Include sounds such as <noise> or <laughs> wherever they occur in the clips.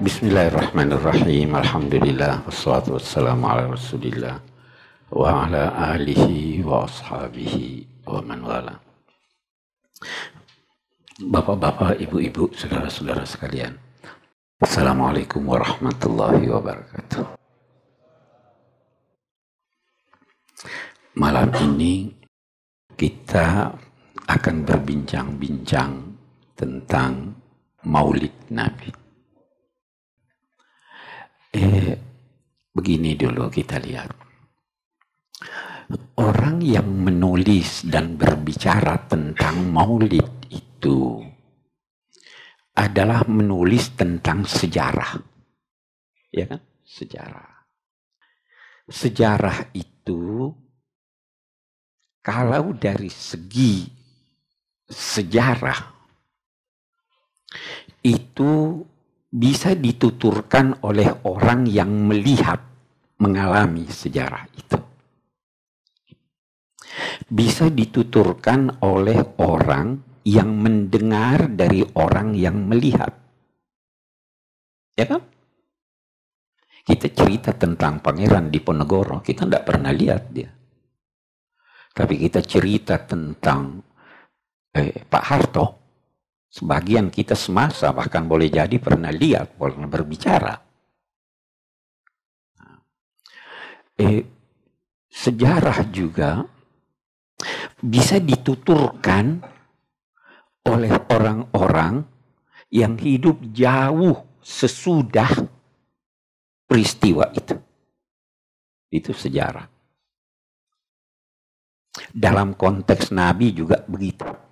Bismillahirrahmanirrahim. Alhamdulillah wassalatu wassalamu ala Rasulillah wa ala alihi wa ashabihi wa man wala. Bapak-bapak, ibu-ibu, saudara-saudara sekalian. Assalamualaikum warahmatullahi wabarakatuh. Malam ini kita akan berbincang-bincang tentang Maulid Nabi. Eh, begini dulu kita lihat. Orang yang menulis dan berbicara tentang maulid itu adalah menulis tentang sejarah. Ya kan? Sejarah. Sejarah itu kalau dari segi sejarah itu bisa dituturkan oleh orang yang melihat mengalami sejarah itu. Bisa dituturkan oleh orang yang mendengar dari orang yang melihat. Ya kan? Kita cerita tentang pangeran Diponegoro, kita tidak pernah lihat dia. Tapi kita cerita tentang eh, Pak Harto, Sebagian kita semasa bahkan boleh jadi pernah lihat, pernah berbicara. Eh, sejarah juga bisa dituturkan oleh orang-orang yang hidup jauh sesudah peristiwa itu. Itu sejarah. Dalam konteks Nabi juga begitu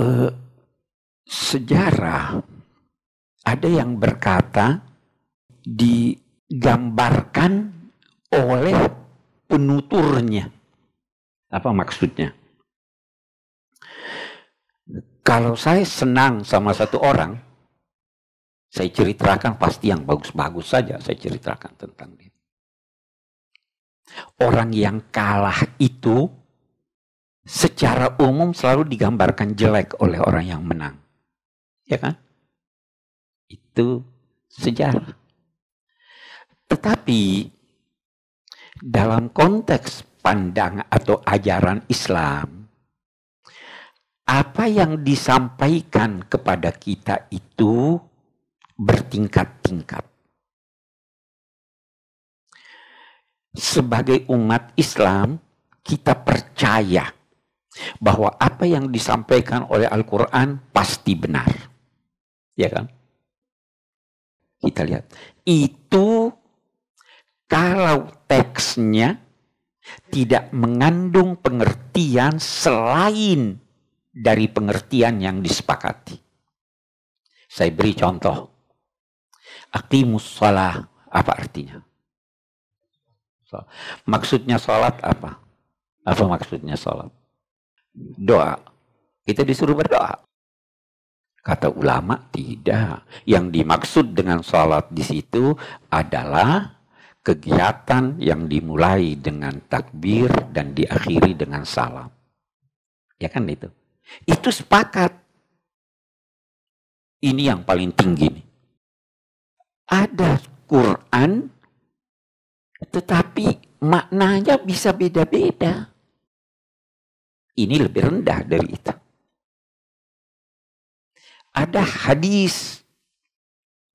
uh, sejarah ada yang berkata digambarkan oleh penuturnya. Apa maksudnya? Kalau saya senang sama satu orang, saya ceritakan pasti yang bagus-bagus saja saya ceritakan tentang dia. Orang yang kalah itu secara umum selalu digambarkan jelek oleh orang yang menang. Ya kan? Itu sejarah. Tetapi dalam konteks pandang atau ajaran Islam, apa yang disampaikan kepada kita itu bertingkat-tingkat. Sebagai umat Islam, kita percaya bahwa apa yang disampaikan oleh Al-Quran pasti benar. Ya kan? Kita lihat. Itu kalau teksnya tidak mengandung pengertian selain dari pengertian yang disepakati. Saya beri contoh. Aqimus salah. Apa artinya? Maksudnya sholat apa? Apa maksudnya sholat? Doa. Kita disuruh berdoa. Kata ulama tidak. Yang dimaksud dengan sholat di situ adalah kegiatan yang dimulai dengan takbir dan diakhiri dengan salam. Ya kan itu. Itu sepakat. Ini yang paling tinggi nih. Ada Quran tetapi maknanya bisa beda-beda. Ini lebih rendah dari itu. Ada hadis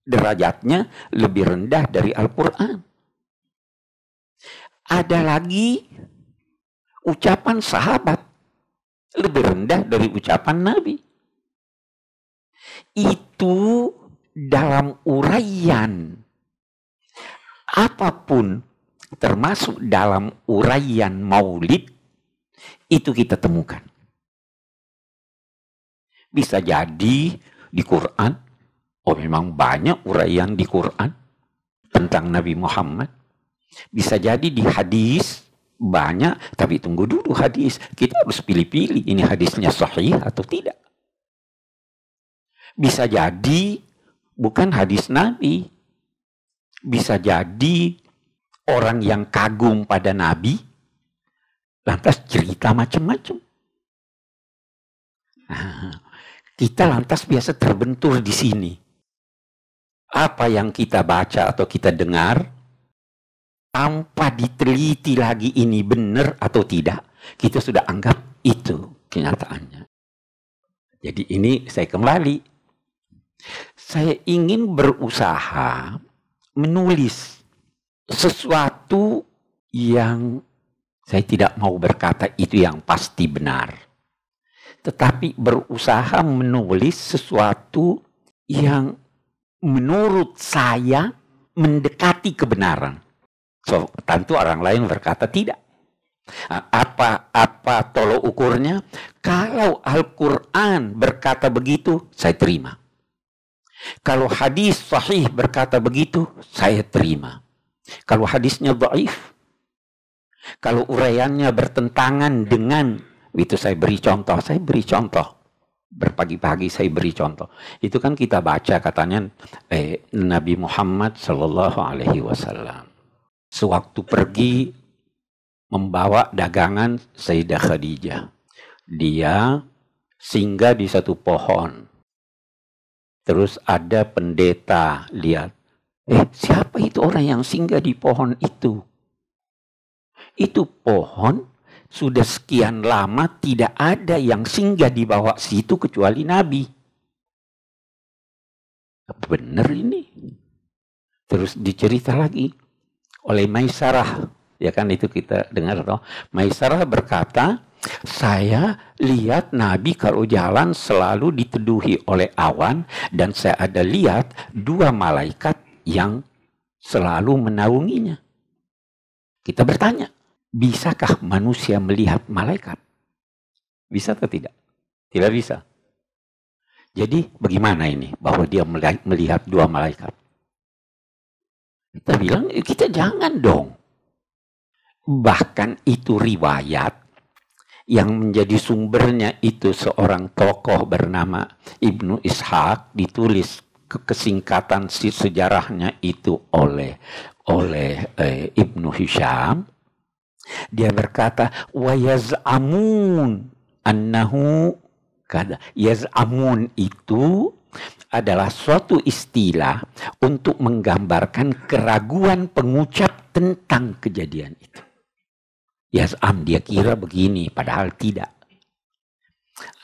derajatnya lebih rendah dari Al-Quran. Ada lagi ucapan sahabat lebih rendah dari ucapan Nabi. Itu dalam uraian apa pun termasuk dalam uraian maulid itu kita temukan. Bisa jadi di Quran, oh memang banyak uraian di Quran tentang Nabi Muhammad. Bisa jadi di hadis banyak, tapi tunggu dulu hadis. Kita harus pilih-pilih ini hadisnya sahih atau tidak. Bisa jadi bukan hadis Nabi. Bisa jadi orang yang kagum pada Nabi lantas cerita macam-macam. Nah, kita lantas biasa terbentur di sini. apa yang kita baca atau kita dengar tanpa diteliti lagi ini benar atau tidak, kita sudah anggap itu kenyataannya. Jadi ini saya kembali. Saya ingin berusaha menulis sesuatu yang saya tidak mau berkata itu yang pasti benar. Tetapi berusaha menulis sesuatu yang menurut saya mendekati kebenaran. So, tentu orang lain berkata tidak. Apa apa tolok ukurnya? Kalau Al-Qur'an berkata begitu, saya terima. Kalau hadis sahih berkata begitu, saya terima. Kalau hadisnya dhaif, kalau uraiannya bertentangan dengan itu saya beri contoh, saya beri contoh. Berpagi-pagi saya beri contoh. Itu kan kita baca katanya eh, Nabi Muhammad Shallallahu Alaihi Wasallam. Sewaktu pergi membawa dagangan Sayyidah Khadijah. Dia singgah di satu pohon. Terus ada pendeta lihat. Eh, siapa itu orang yang singgah di pohon itu? Itu pohon sudah sekian lama tidak ada yang singgah di bawah situ kecuali Nabi. Benar ini. Terus dicerita lagi oleh Maisarah. Ya kan itu kita dengar toh. Maisarah berkata, saya lihat Nabi kalau jalan selalu diteduhi oleh awan dan saya ada lihat dua malaikat yang selalu menaunginya. Kita bertanya, Bisakah manusia melihat malaikat? Bisa atau tidak? Tidak bisa. Jadi bagaimana ini bahwa dia melihat dua malaikat? Kita bilang eh, kita jangan dong. Bahkan itu riwayat yang menjadi sumbernya itu seorang tokoh bernama Ibnu Ishaq ditulis kesingkatan sejarahnya itu oleh oleh eh, Ibnu Hisham dia berkata, wa yaz'amun annahu kada. Yaz'amun itu adalah suatu istilah untuk menggambarkan keraguan pengucap tentang kejadian itu. Yaz'am dia kira begini, padahal tidak.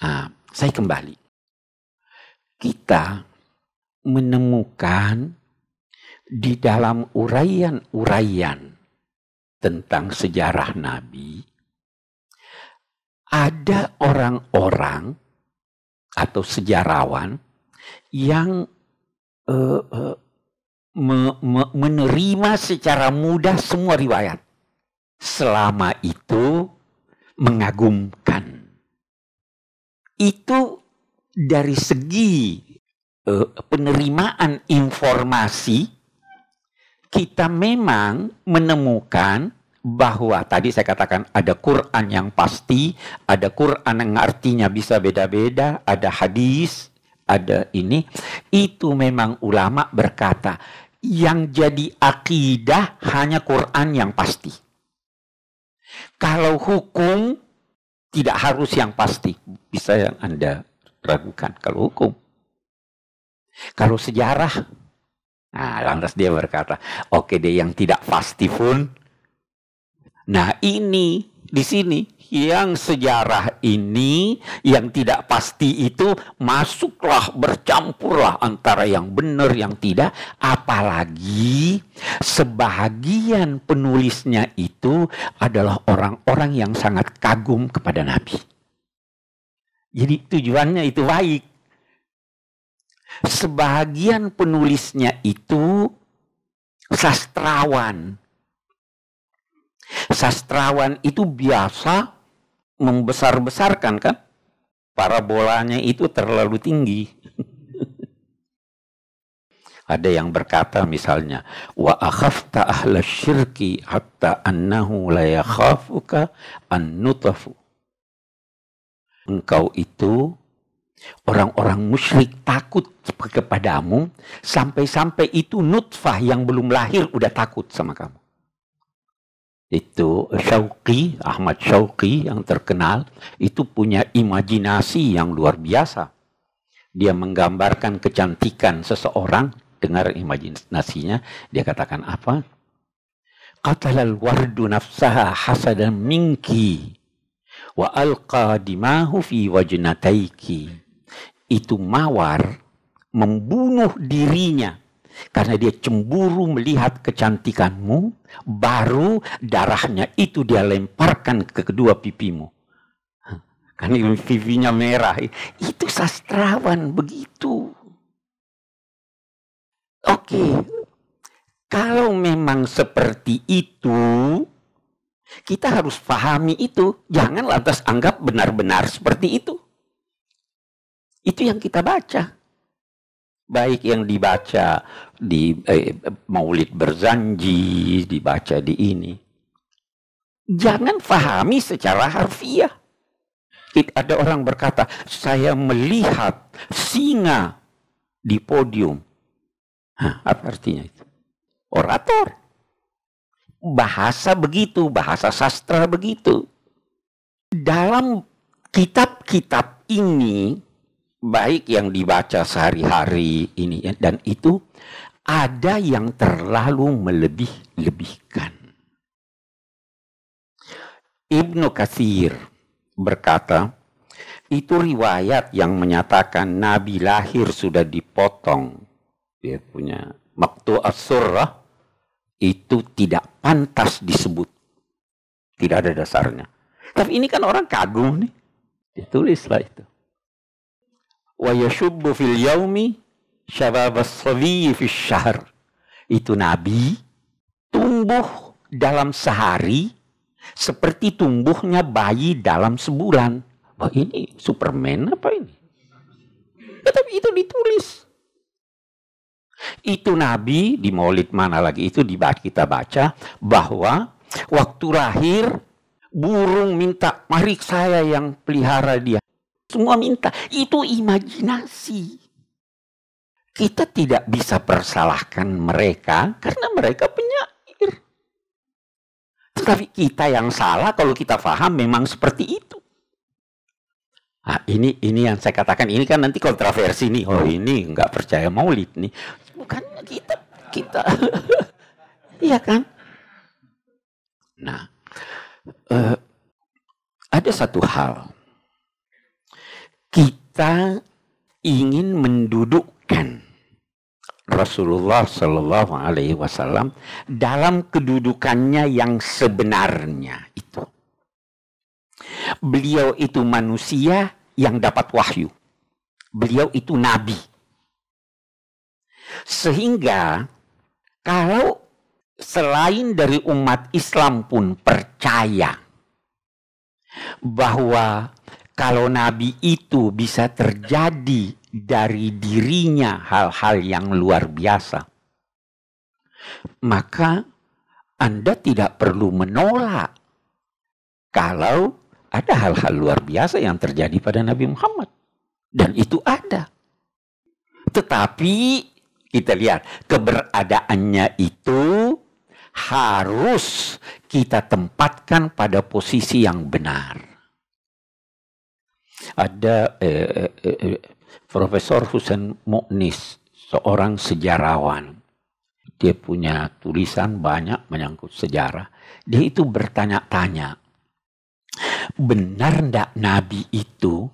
Nah, saya kembali. Kita menemukan di dalam uraian-uraian tentang sejarah Nabi, ada orang-orang atau sejarawan yang uh, uh, me, me, menerima secara mudah semua riwayat. Selama itu mengagumkan. Itu dari segi uh, penerimaan informasi kita memang menemukan bahwa tadi saya katakan ada Quran yang pasti, ada Quran yang artinya bisa beda-beda, ada hadis, ada ini. Itu memang ulama berkata, yang jadi akidah hanya Quran yang pasti. Kalau hukum tidak harus yang pasti, bisa yang Anda ragukan kalau hukum. Kalau sejarah Nah, lantas dia berkata, oke okay deh yang tidak pasti pun. Nah, ini di sini yang sejarah ini yang tidak pasti itu masuklah bercampurlah antara yang benar yang tidak. Apalagi sebahagian penulisnya itu adalah orang-orang yang sangat kagum kepada nabi. Jadi tujuannya itu baik sebagian penulisnya itu sastrawan. Sastrawan itu biasa membesar-besarkan kan? Parabolanya itu terlalu tinggi. <laughs> Ada yang berkata misalnya, wa akhafta ahla syirki hatta annahu la yakhafuka an nutafu. Engkau itu Orang-orang musyrik takut kepadamu sampai-sampai itu nutfah yang belum lahir udah takut sama kamu. Itu Syauqi, Ahmad Syauqi yang terkenal, itu punya imajinasi yang luar biasa. Dia menggambarkan kecantikan seseorang dengar imajinasinya, dia katakan apa? Qatalal wardu nafsaha hasadan minki wa alqa dimahu fi wajnataiki. Itu mawar membunuh dirinya karena dia cemburu melihat kecantikanmu, baru darahnya itu dia lemparkan ke kedua pipimu. Karena pipinya merah. Itu sastrawan begitu. Oke, kalau memang seperti itu, kita harus pahami itu. Jangan lantas anggap benar-benar seperti itu. Itu yang kita baca. Baik yang dibaca di eh, maulid berzanji, dibaca di ini. Jangan pahami secara harfiah. Ada orang berkata, saya melihat singa di podium. Hah, apa artinya itu? Orator. Bahasa begitu, bahasa sastra begitu. Dalam kitab-kitab ini, baik yang dibaca sehari-hari ini dan itu, ada yang terlalu melebih-lebihkan. Ibnu Katsir berkata, itu riwayat yang menyatakan Nabi lahir sudah dipotong dia punya maktu as-surrah itu tidak pantas disebut. Tidak ada dasarnya. Tapi ini kan orang kagum nih. Ditulislah itu. Wa yashubbu fil yaumi syabab as fi syahr. Itu Nabi tumbuh dalam sehari seperti tumbuhnya bayi dalam sebulan. Wah ini Superman apa ini? Ya, tapi itu ditulis. Itu Nabi di maulid mana lagi itu dibaca kita baca bahwa waktu lahir burung minta mari saya yang pelihara dia. Semua minta. Itu imajinasi. Kita tidak bisa persalahkan mereka karena mereka penyair. Tetapi kita yang salah kalau kita paham memang seperti itu. Nah, ini ini yang saya katakan ini kan nanti kontroversi nih. Oh ini nggak percaya maulid nih bukan kita kita <laughs> iya kan nah uh, ada satu hal kita ingin mendudukkan Rasulullah Shallallahu Alaihi Wasallam dalam kedudukannya yang sebenarnya itu. Beliau itu manusia yang dapat wahyu. Beliau itu nabi sehingga kalau selain dari umat Islam pun percaya bahwa kalau nabi itu bisa terjadi dari dirinya hal-hal yang luar biasa, maka Anda tidak perlu menolak kalau ada hal-hal luar biasa yang terjadi pada Nabi Muhammad. Dan itu ada. Tetapi kita lihat keberadaannya itu harus kita tempatkan pada posisi yang benar. Ada eh, eh, eh, Profesor Husain Mu'nis, seorang sejarawan. Dia punya tulisan banyak menyangkut sejarah. Dia itu bertanya-tanya, benar ndak Nabi itu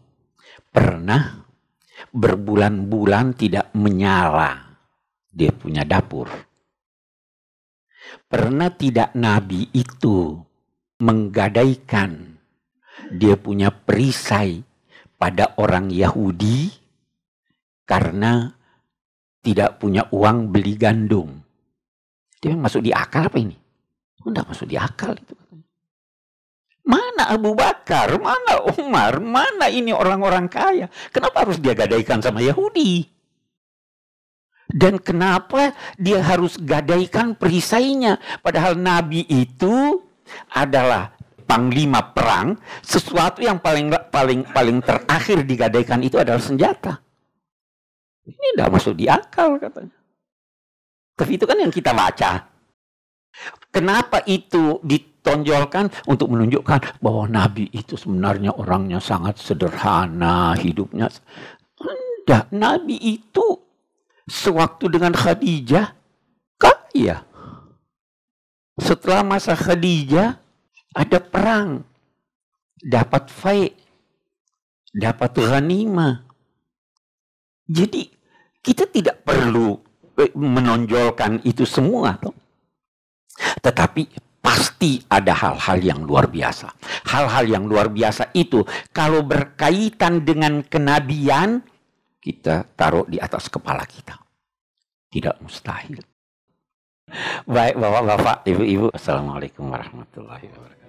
pernah berbulan-bulan tidak menyala dia punya dapur. Pernah tidak Nabi itu menggadaikan dia punya perisai pada orang Yahudi karena tidak punya uang beli gandum. Dia masuk di akal apa ini? Tidak masuk di akal itu. Mana Abu Bakar, mana Umar, mana ini orang-orang kaya? Kenapa harus dia gadaikan sama Yahudi? Dan kenapa dia harus gadaikan perisainya? Padahal Nabi itu adalah panglima perang, sesuatu yang paling paling paling terakhir digadaikan itu adalah senjata. Ini tidak masuk di akal katanya. Tapi itu kan yang kita baca. Kenapa itu ditonjolkan untuk menunjukkan bahwa Nabi itu sebenarnya orangnya sangat sederhana hidupnya. Tidak, Nabi itu Sewaktu dengan Khadijah, kaya. Setelah masa Khadijah, ada perang. Dapat faid. Dapat ghanimah. Jadi, kita tidak perlu eh, menonjolkan itu semua. Tetapi pasti ada hal-hal yang luar biasa. Hal-hal yang luar biasa itu kalau berkaitan dengan kenabian, kita taruh di atas kepala kita. Tidak mustahil. Baik Bapak-Bapak, Ibu-Ibu, Assalamualaikum warahmatullahi wabarakatuh.